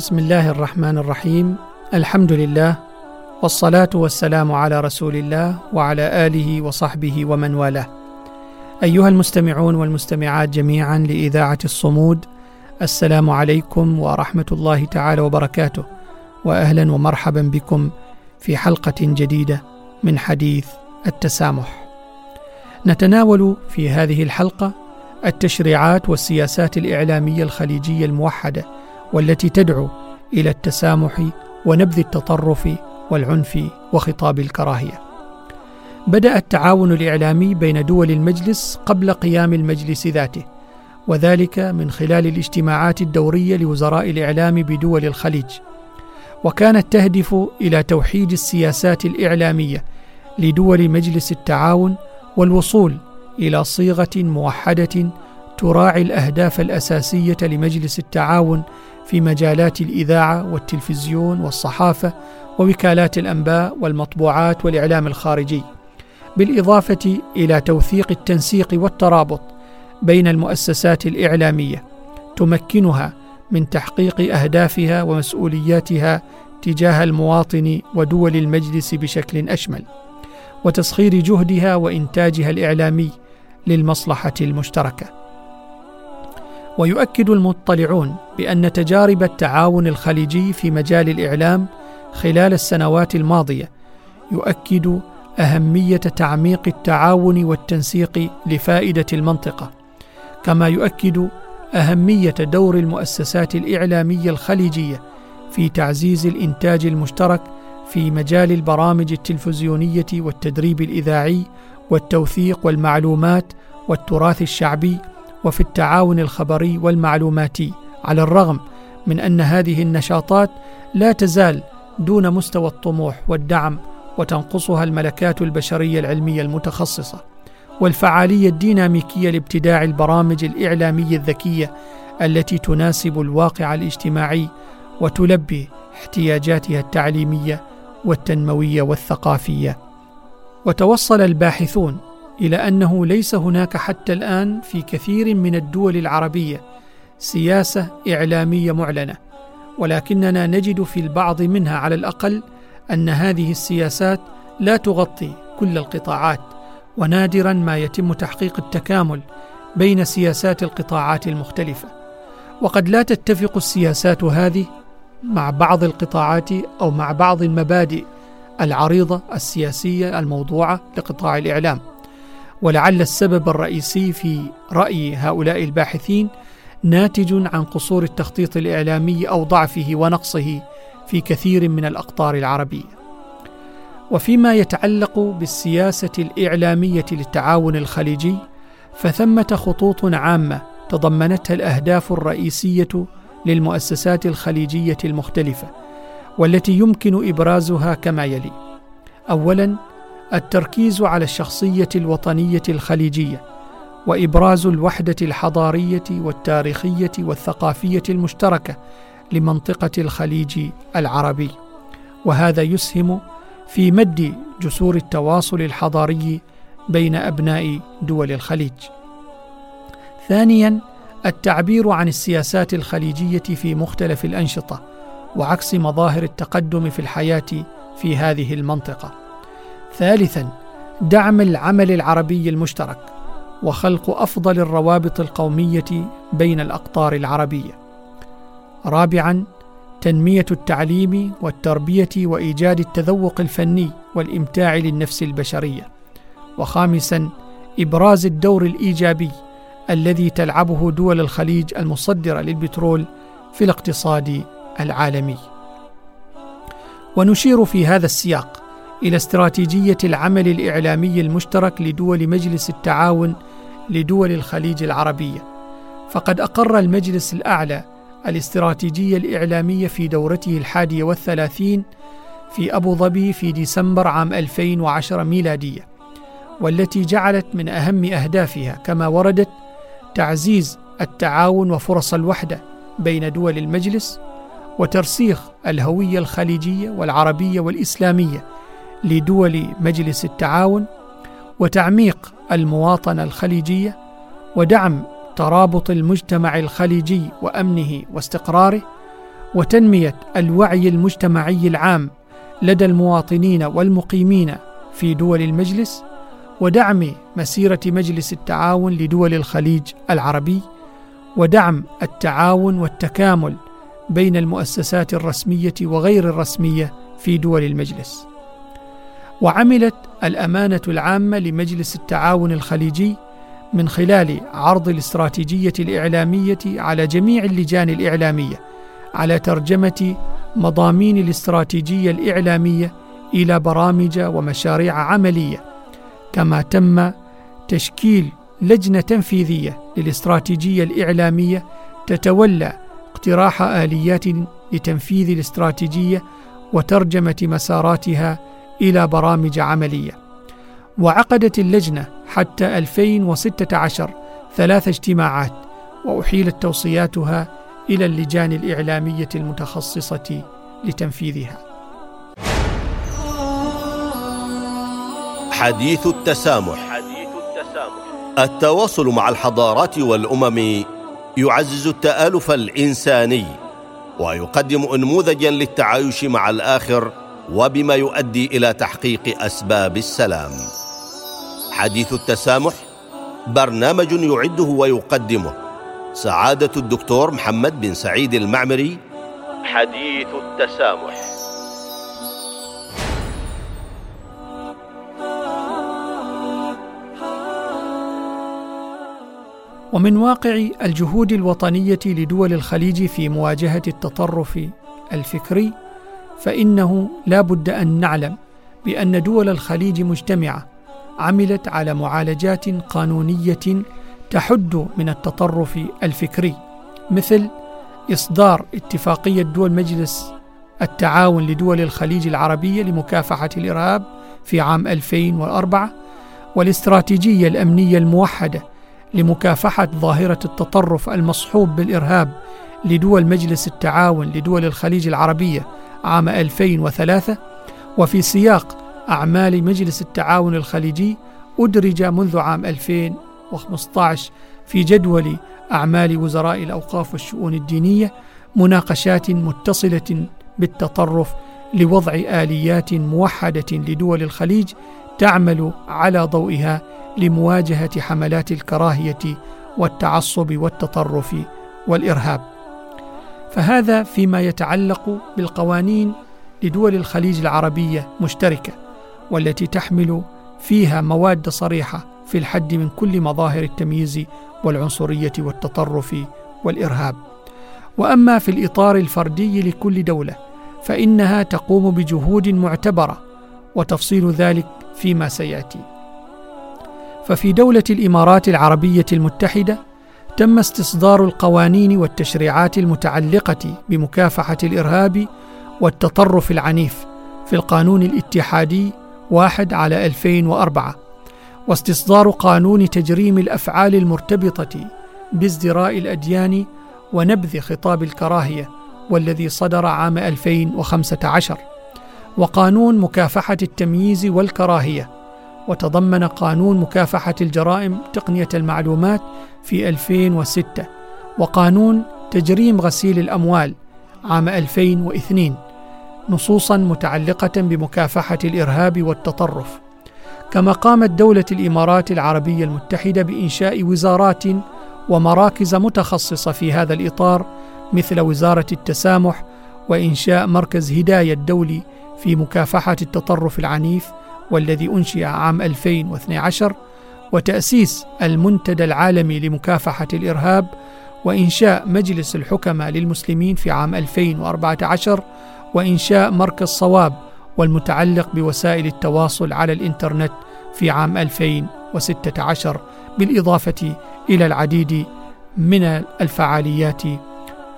بسم الله الرحمن الرحيم. الحمد لله والصلاة والسلام على رسول الله وعلى آله وصحبه ومن والاه. أيها المستمعون والمستمعات جميعا لإذاعة الصمود السلام عليكم ورحمة الله تعالى وبركاته. واهلا ومرحبا بكم في حلقة جديدة من حديث التسامح. نتناول في هذه الحلقة التشريعات والسياسات الإعلامية الخليجية الموحدة والتي تدعو إلى التسامح ونبذ التطرف والعنف وخطاب الكراهية. بدأ التعاون الإعلامي بين دول المجلس قبل قيام المجلس ذاته وذلك من خلال الاجتماعات الدورية لوزراء الإعلام بدول الخليج. وكانت تهدف إلى توحيد السياسات الإعلامية لدول مجلس التعاون والوصول إلى صيغة موحدة تراعي الأهداف الأساسية لمجلس التعاون في مجالات الإذاعة والتلفزيون والصحافة ووكالات الأنباء والمطبوعات والإعلام الخارجي بالإضافة إلى توثيق التنسيق والترابط بين المؤسسات الإعلامية تمكنها من تحقيق أهدافها ومسؤولياتها تجاه المواطن ودول المجلس بشكل أشمل وتسخير جهدها وإنتاجها الإعلامي للمصلحة المشتركة. ويؤكد المطلعون بأن تجارب التعاون الخليجي في مجال الإعلام خلال السنوات الماضية يؤكد أهمية تعميق التعاون والتنسيق لفائدة المنطقة كما يؤكد أهمية دور المؤسسات الإعلامية الخليجية في تعزيز الإنتاج المشترك في مجال البرامج التلفزيونية والتدريب الإذاعي والتوثيق والمعلومات والتراث الشعبي وفي التعاون الخبري والمعلوماتي على الرغم من أن هذه النشاطات لا تزال دون مستوى الطموح والدعم وتنقصها الملكات البشرية العلمية المتخصصة والفعالية الديناميكية لابتداع البرامج الإعلامية الذكية التي تناسب الواقع الاجتماعي وتلبي احتياجاتها التعليمية والتنموية والثقافية. وتوصل الباحثون إلى أنه ليس هناك حتى الآن في كثير من الدول العربية سياسة إعلامية معلنة ولكننا نجد في البعض منها على الأقل أن هذه السياسات لا تغطي كل القطاعات ونادرا ما يتم تحقيق التكامل بين سياسات القطاعات المختلفة. وقد لا تتفق السياسات هذه مع بعض القطاعات أو مع بعض المبادئ العريضة السياسية الموضوعة لقطاع الإعلام. ولعل السبب الرئيسي في رأي هؤلاء الباحثين ناتج عن قصور التخطيط الإعلامي أو ضعفه ونقصه في كثير من الأقطار العربية. وفيما يتعلق بالسياسة الإعلامية للتعاون الخليجي فثمة خطوط عامة تضمنتها الأهداف الرئيسية للمؤسسات الخليجية المختلفة والتي يمكن إبرازها كما يلي. اولا التركيز على الشخصية الوطنية الخليجية وإبراز الوحدة الحضارية والتاريخية والثقافية المشتركة لمنطقة الخليج العربي. وهذا يسهم في مد جسور التواصل الحضاري بين أبناء دول الخليج. ثانيا التعبير عن السياسات الخليجية في مختلف الأنشطة وعكس مظاهر التقدم في الحياة في هذه المنطقة. ثالثا دعم العمل العربي المشترك وخلق أفضل الروابط القومية بين الأقطار العربية. رابعا تنمية التعليم والتربية وإيجاد التذوق الفني والإمتاع للنفس البشرية. وخامسا إبراز الدور الإيجابي الذي تلعبه دول الخليج المصدرة للبترول في الاقتصاد العالمي. ونشير في هذا السياق إلى استراتيجية العمل الإعلامي المشترك لدول مجلس التعاون لدول الخليج العربية. فقد أقر المجلس الأعلى الاستراتيجية الإعلامية في دورته الحادية والثلاثين في أبو ظبي في ديسمبر عام 2010 ميلادية والتي جعلت من أهم أهدافها كما وردت تعزيز التعاون وفرص الوحدة بين دول المجلس وترسيخ الهوية الخليجية والعربية والإسلامية لدول مجلس التعاون وتعميق المواطنة الخليجية ودعم ترابط المجتمع الخليجي وأمنه واستقراره وتنمية الوعي المجتمعي العام لدى المواطنين والمقيمين في دول المجلس ودعم مسيرة مجلس التعاون لدول الخليج العربي ودعم التعاون والتكامل بين المؤسسات الرسمية وغير الرسمية في دول المجلس. وعملت الأمانة العامة لمجلس التعاون الخليجي من خلال عرض الاستراتيجية الإعلامية على جميع اللجان الإعلامية على ترجمة مضامين الاستراتيجية الإعلامية إلى برامج ومشاريع عملية كما تم تشكيل لجنة تنفيذية للاستراتيجية الإعلامية تتولى اقتراح آليات لتنفيذ الاستراتيجية وترجمة مساراتها إلى برامج عملية. وعقدت اللجنة حتى 2016 ثلاث اجتماعات وأحيلت توصياتها إلى اللجان الإعلامية المتخصصة لتنفيذها. حديث التسامح. حديث التسامح. التواصل مع الحضارات والأمم يعزز التآلف الإنساني ويقدم انموذجا للتعايش مع الآخر وبما يؤدي إلى تحقيق أسباب السلام. حديث التسامح برنامج يعده ويقدمه سعادة الدكتور محمد بن سعيد المعمري. حديث التسامح. ومن واقع الجهود الوطنية لدول الخليج في مواجهة التطرف الفكري فإنه لا بد أن نعلم بأن دول الخليج مجتمعة عملت على معالجات قانونية تحد من التطرف الفكري مثل إصدار اتفاقية دول مجلس التعاون لدول الخليج العربية لمكافحة الإرهاب في عام 2004 والاستراتيجية الأمنية الموحدة لمكافحة ظاهرة التطرف المصحوب بالإرهاب لدول مجلس التعاون لدول الخليج العربية عام 2003 وفي سياق أعمال مجلس التعاون الخليجي أدرج منذ عام 2015 في جدول أعمال وزراء الأوقاف والشؤون الدينية مناقشات متصلة بالتطرف لوضع آليات موحدة لدول الخليج تعمل على ضوئها لمواجهة حملات الكراهية والتعصب والتطرف والإرهاب. فهذا فيما يتعلق بالقوانين لدول الخليج العربية مشتركة والتي تحمل فيها مواد صريحة في الحد من كل مظاهر التمييز والعنصرية والتطرف والإرهاب. وأما في الإطار الفردي لكل دولة فإنها تقوم بجهود معتبرة وتفصيل ذلك فيما سيأتي. ففي دولة الإمارات العربية المتحدة تم استصدار القوانين والتشريعات المتعلقة بمكافحة الإرهاب والتطرف العنيف في القانون الاتحادي واحد على 2004 واستصدار قانون تجريم الأفعال المرتبطة بازدراء الأديان ونبذ خطاب الكراهية والذي صدر عام 2015 وقانون مكافحة التمييز والكراهية. وتضمن قانون مكافحة الجرائم تقنية المعلومات في 2006 وقانون تجريم غسيل الأموال عام 2002 نصوصا متعلقة بمكافحة الإرهاب والتطرف. كما قامت دولة الإمارات العربية المتحدة بإنشاء وزارات ومراكز متخصصة في هذا الإطار مثل وزارة التسامح وإنشاء مركز هداية الدولي في مكافحة التطرف العنيف والذي أنشئ عام 2012 وتأسيس المنتدى العالمي لمكافحة الإرهاب وإنشاء مجلس الحكماء للمسلمين في عام 2014 وإنشاء مركز صواب والمتعلق بوسائل التواصل على الإنترنت في عام 2016 بالإضافة إلى العديد من الفعاليات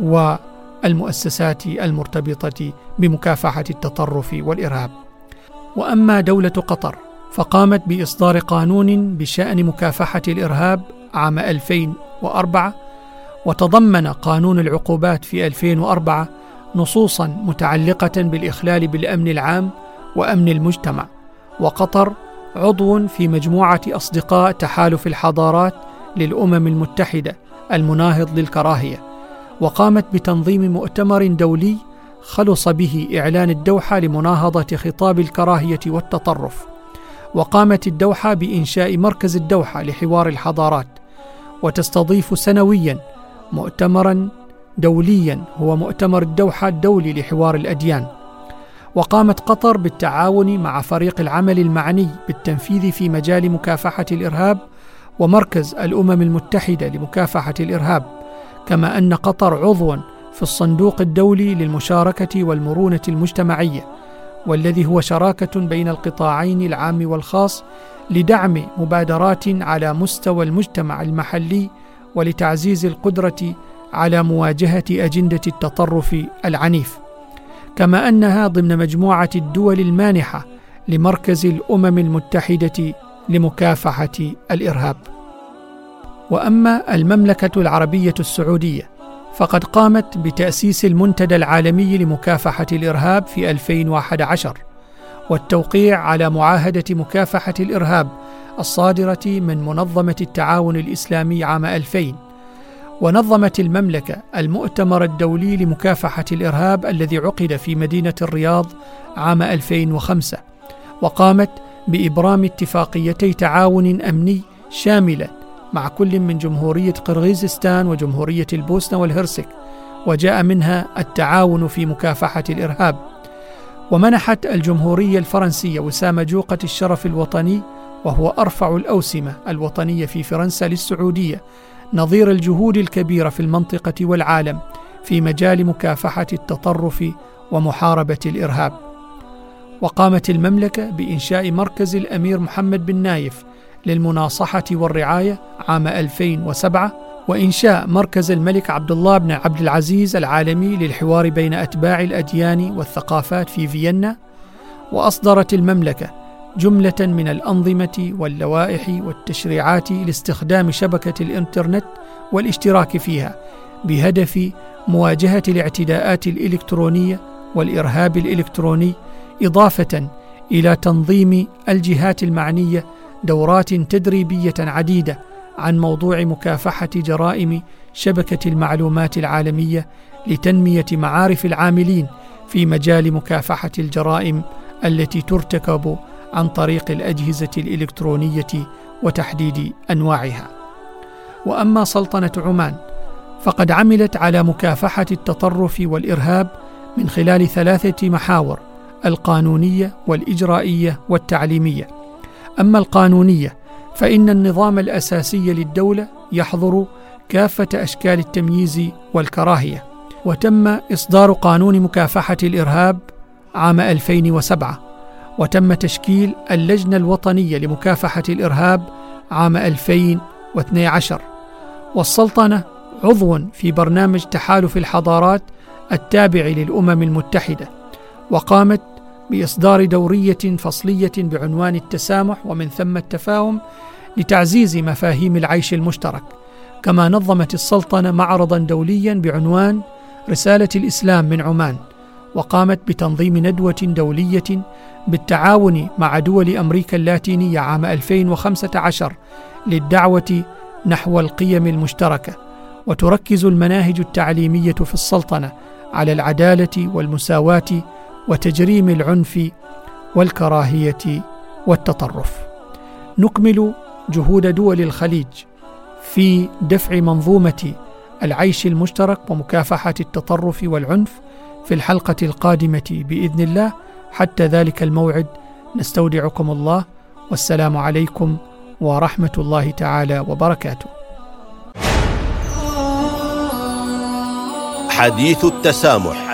والمؤسسات المرتبطة بمكافحة التطرف والإرهاب. وأما دولة قطر فقامت بإصدار قانون بشأن مكافحة الإرهاب عام 2004 وتضمن قانون العقوبات في 2004 نصوصا متعلقة بالإخلال بالأمن العام وأمن المجتمع. وقطر عضو في مجموعة أصدقاء تحالف الحضارات للأمم المتحدة المناهض للكراهية. وقامت بتنظيم مؤتمر دولي خلص به إعلان الدوحة لمناهضة خطاب الكراهية والتطرف وقامت الدوحة بإنشاء مركز الدوحة لحوار الحضارات وتستضيف سنويا مؤتمرا دوليا هو مؤتمر الدوحة الدولي لحوار الأديان. وقامت قطر بالتعاون مع فريق العمل المعني بالتنفيذ في مجال مكافحة الإرهاب ومركز الأمم المتحدة لمكافحة الإرهاب كما أن قطر عضو في الصندوق الدولي للمشاركة والمرونة المجتمعية والذي هو شراكة بين القطاعين العام والخاص لدعم مبادرات على مستوى المجتمع المحلي ولتعزيز القدرة على مواجهة أجندة التطرف العنيف. كما أنها ضمن مجموعة الدول المانحة لمركز الأمم المتحدة لمكافحة الإرهاب. وأما المملكة العربية السعودية فقد قامت بتأسيس المنتدى العالمي لمكافحة الإرهاب في 2011 والتوقيع على معاهدة مكافحة الإرهاب الصادرة من منظمة التعاون الإسلامي عام 2000 ونظمت المملكة المؤتمر الدولي لمكافحة الإرهاب الذي عقد في مدينة الرياض عام 2005 وقامت بإبرام اتفاقيتي تعاون أمني شاملة مع كل من جمهورية قرغيزستان وجمهورية البوسنة والهرسك وجاء منها التعاون في مكافحة الإرهاب. ومنحت الجمهورية الفرنسية وسام جوقة الشرف الوطني وهو أرفع الأوسمة الوطنية في فرنسا للسعودية نظير الجهود الكبيرة في المنطقة والعالم في مجال مكافحة التطرف ومحاربة الإرهاب. وقامت المملكة بإنشاء مركز الأمير محمد بن نايف للمناصحة والرعاية عام 2007 وانشاء مركز الملك عبد الله بن عبد العزيز العالمي للحوار بين أتباع الأديان والثقافات في فيينا وأصدرت المملكة جملة من الأنظمة واللوائح والتشريعات لاستخدام شبكة الإنترنت والاشتراك فيها بهدف مواجهة الاعتداءات الإلكترونية والإرهاب الإلكتروني إضافة إلى تنظيم الجهات المعنية دورات تدريبية عديدة عن موضوع مكافحة جرائم شبكة المعلومات العالمية لتنمية معارف العاملين في مجال مكافحة الجرائم التي ترتكب عن طريق الأجهزة الإلكترونية وتحديد أنواعها. وأما سلطنة عمان فقد عملت على مكافحة التطرف والإرهاب من خلال ثلاثة محاور القانونية والإجرائية والتعليمية. أما القانونية فإن النظام الأساسي للدولة يحظر كافة أشكال التمييز والكراهية وتم إصدار قانون مكافحة الإرهاب عام 2007 وتم تشكيل اللجنة الوطنية لمكافحة الإرهاب عام 2012 والسلطنة عضو في برنامج تحالف الحضارات التابع للأمم المتحدة وقامت بإصدار دورية فصلية بعنوان التسامح ومن ثم التفاهم لتعزيز مفاهيم العيش المشترك كما نظمت السلطنة معرضا دوليا بعنوان رسالة الإسلام من عمان وقامت بتنظيم ندوة دولية بالتعاون مع دول أمريكا اللاتينية عام 2015 للدعوة نحو القيم المشتركة وتركز المناهج التعليمية في السلطنة على العدالة والمساواة وتجريم العنف والكراهية والتطرف. نكمل جهود دول الخليج في دفع منظومة العيش المشترك ومكافحة التطرف والعنف في الحلقة القادمة بإذن الله حتى ذلك الموعد نستودعكم الله والسلام عليكم ورحمة الله تعالى وبركاته. حديث التسامح